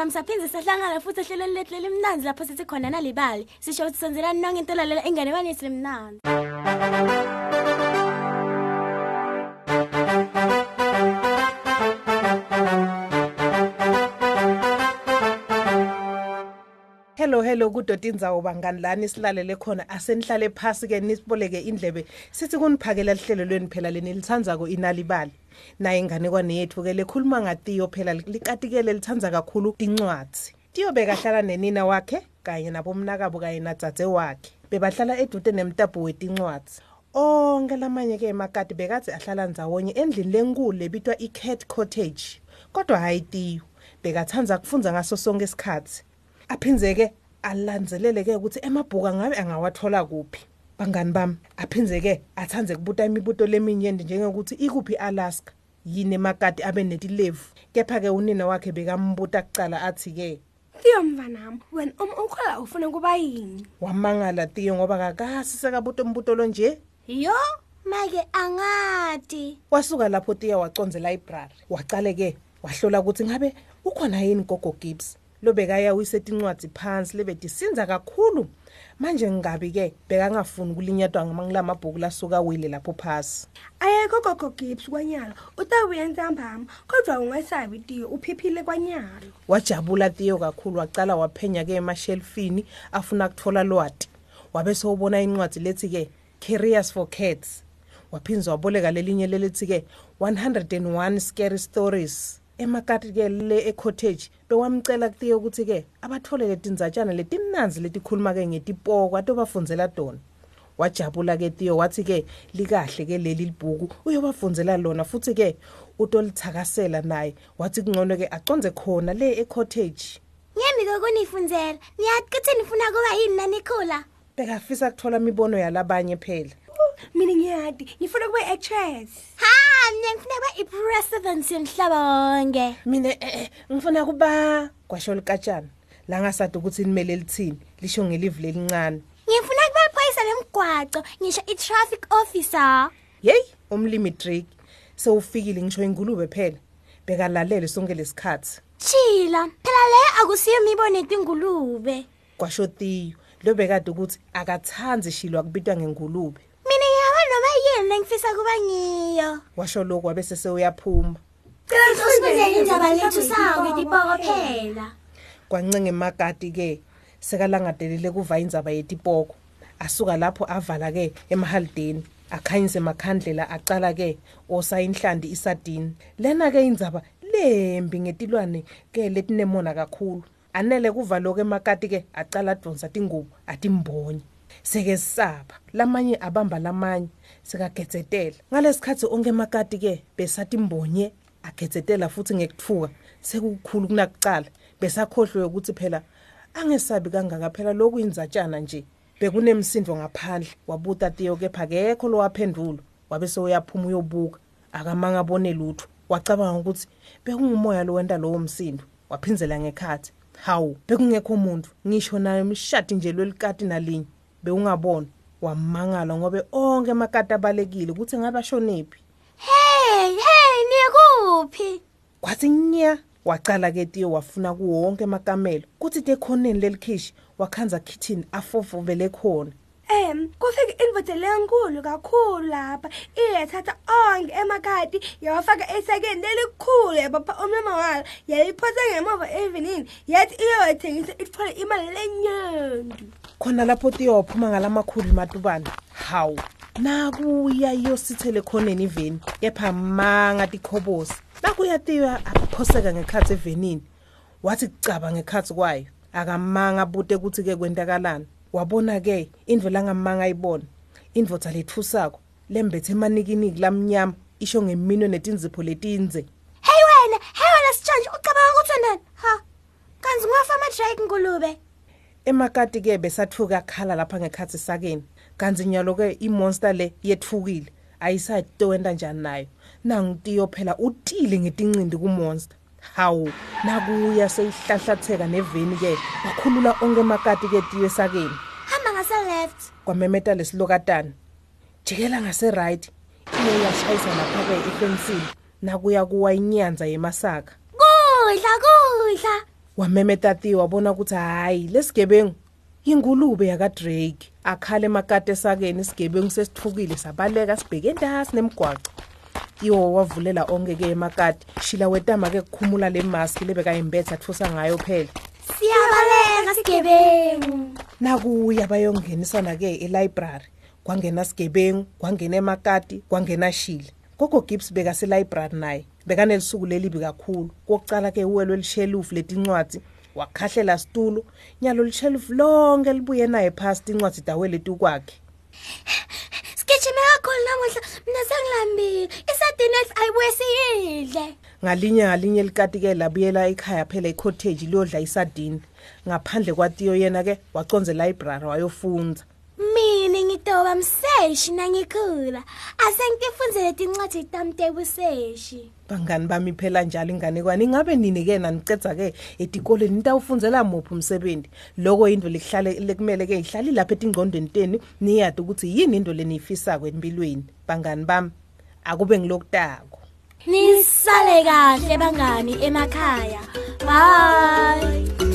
mama saphinze sahlangana futhi ehlelweni lethu lelimnandi lapho sithi khona nalibali sisho ukuthi senzelani nonke into lalela ingane banethu lemnandi hello hello kudotinza ubangani lana isilalele khona asenihlale phasi ke nisiboleke indlebe sithi kuniphakela lihlelo lweni phela leni lithandza ko inalibali naye inganekwane yethu ke lekhuluma ngatiyo phela likatikele lithandza kakhulu incwadi tiyobe kahlala nenina wakhe kanye nabomnakabo kanye nadzadze wakhe bebahlala edude nemtabu wetincwadi onke lamanye ke emakati bekathi ahlala ndzawonye endlini lenkulu lebitwa i-cat cottage kodwa hayi tiyo bekathandza kufunza ngaso sonke isikhathi aphinze-ke alanzeleleke ukuthi emabhuku ngabe angawathola kuphi bangani bami aphinze ke athanze kubuta imibuto leminyende njengokuthi ikuphi Alaska yini emakati abe netilevu kepha ke unina wakhe bekambuta kucala athi ke Tiyo mvanami wena uma ukhola ufuna kuba yini wamangala Tiyo ngoba kakasi sekabuto umbuto lo nje yo make angadi wasuka lapho Tiyo wacondzela library wacale ke wahlola ukuthi ngabe ukhona yini gogo Gibbs lobekaya uyisethe incwadi phansi lebedisinza kakhulu manje ngingabi ke bekangafuni kulinyadwa ngila mabhuku lasuka wile lapho phasi ayekho gogo gibbs kwanyalo utawuya ntambama kodwa ungesabi tiyo uphiphile kwanyalo wajabula tiyo kakhulu wacala waphenya-ke emashelfini afuna kuthola lwati wabe sewubona incwadi lethi-ke careers for cats waphinze waboleka lelinye lelithi-ke 101 scary stories emakati-ke le ecottage bewamcela kutiye ukuthi-ke abathole letinzatshana letimnanzi letikhuluma-ke ngetipokwa tobafunzela tona wajabula-ke tiyo wathi-ke likahle-ke leli libhuku uyobafunzela lona futhi-ke utolithakasela naye wathi kungcono-ke aconze khona le ecottage ngembi kokunifunzela niyathi kithi nifuna kuba yini nanikhula bekafisa kuthola imibono yalabanye phela mina ngiyadi ngifuna kube actress ha ngubani ngifuneka ba ipresident yemhlaba wonke mina eh, eh ngifuna kuba gwasho likatshana la ngasadi ukuthi nimele lithini lisho ngelive lelincane ngifuna kuba iphoyisa lemgwaco ngisho i-traffic officer hey umlimi trick sewufikile ngisho ingulube phela bekalalele sonke lesikhathi chila phela le akusiyo imibono etingulube gwasho tiyo lobekade ukuthi akathandi shilwa kubitwa ngengulube mina ngifisa kuba ngiyo washo lokhu wabese sewuyaphuma cela usibizele indaba lethu sawo ngitipoko phela kwancinge magadi ke sekalangadelele kuva indzaba yetipoko asuka lapho avala ke emahaldeni akhanyise makhandlela acala ke osayinhlandi isadini lena ke indzaba lembi ngetilwane ke letinemona kakhulu anele kuva lokho emakati ke acala adonsa tingubo atimbonye seke sisaba lamanye abamba lamanye sikagetsetela ngalesikhathi onke emakati ke besathi mbonye agetsetela futhi ngekuthuka sekukhulu kunakucala besakhohlwe ukuthi phela angesabi kangaka phela lokuyinzatshana nje bekunemsindo ngaphandle wabuta tiyo kepha kekho lowaphendulo wabe sewuyaphuma uyobuka akamanga abone lutho wacabanga ukuthi bekungumoya lowenta lowo msindo waphinzela ngekhathi hawu bekungekho umuntu ngisho naye mshati nje lwelikati nalinye bewungabona wamangala ngobe onke amakati abalekile ukuthi ngabashonephi hey hey nikuphi kwathi nya wacala ke tiyo wafuna kuwonke amakamelo kuthi tekhoneni lelikhishi wakhanza kitchen afofovele khona em eh, kufike invote lenkulu kakhulu lapha iyethatha onke emakati yawafaka esekeni lelikhulu yabapha umnyama walo yayiphotha ngemuva evenini yathi iyothengisa ithole imali lenyanga khona lapho tiyophuma ngalamakhulu matubana hawu nakuya iyosithele khoneni iveni kepha manga tikhobosi nakuya tiya aphoseka ngekhathi evenini wathi kucaba ngekhathi kwayo akamanga bude ukuthi ke kwendakalana wabona ke indvo langamanga ayibona indvodza lethusako lembethe emanikiniki lamnyama isho ngeminwe netinzipho letinze hey wena hey wena sitshanje ucabanga ukuthi wendani ha kanzi ungafa ama-drake ngulube emakati ke besathuka khala lapha ngekhathi sakeni kanzi nyalo-ke imonster le yethukile ayisatowenta njani nayo nangitiyo phela utile ngetincindi kumonster hawu nakuya seyihlahlatheka neveni ke wakhulula onke emakati ke tiyesakeni hamba ngase left kwamemeta lesilokatana jikela ngase right iye yashayisa lapha ke ifensini nakuya kuwa inyanza yemasaka kudla kudla wamemeta ti wabona ukuthi hayi lesigebengu ingulube yaka Drake akhala emakati esakeni isigebengu sesithukile sabaleka sibheke endasi nemgwaqo kiwo wavulela onke-ke emakati shila wetama-ke kukhumula le maski lebekayimbetha athusa ngayo phela siyabaleka sigebengu nakuya bayongenisana-ke elayibrari kwangena sigebengu kwangena emakati kwangena shila gogo gibbs bekaselayibrari naye bekanelisuku lelibi kakhulu kokucala-ke uwelo lishelufu letincwadi wakhahlela situlo nyalo lishelufu lonke libuye naye phasi tincwadi daweleti kwakhe gijima kakhulu namuhla mina sengilambile isardines ayibuye siyidle ngalinye ngalinye likatike labuyela ekhaya phela icottage liyodla isardine ngaphandle kwatiyo yena ke wacondzela library wayofunza mina ngidoba ms ngiyayishina ngikhula asengitifundzele tincwadi tami tebuseshi bangani bami phela njalo inganekwane ingabe nini ke nanicedza ke etikoleni nitawufundzela muphi umsebenzi loko into lihlale lekumele ke ihlali lapha etingcondweni tenu niyadi ukuthi yini into lenifisako empilweni bangani bami akube ngilokutako nisale kahle bangani emakhaya bye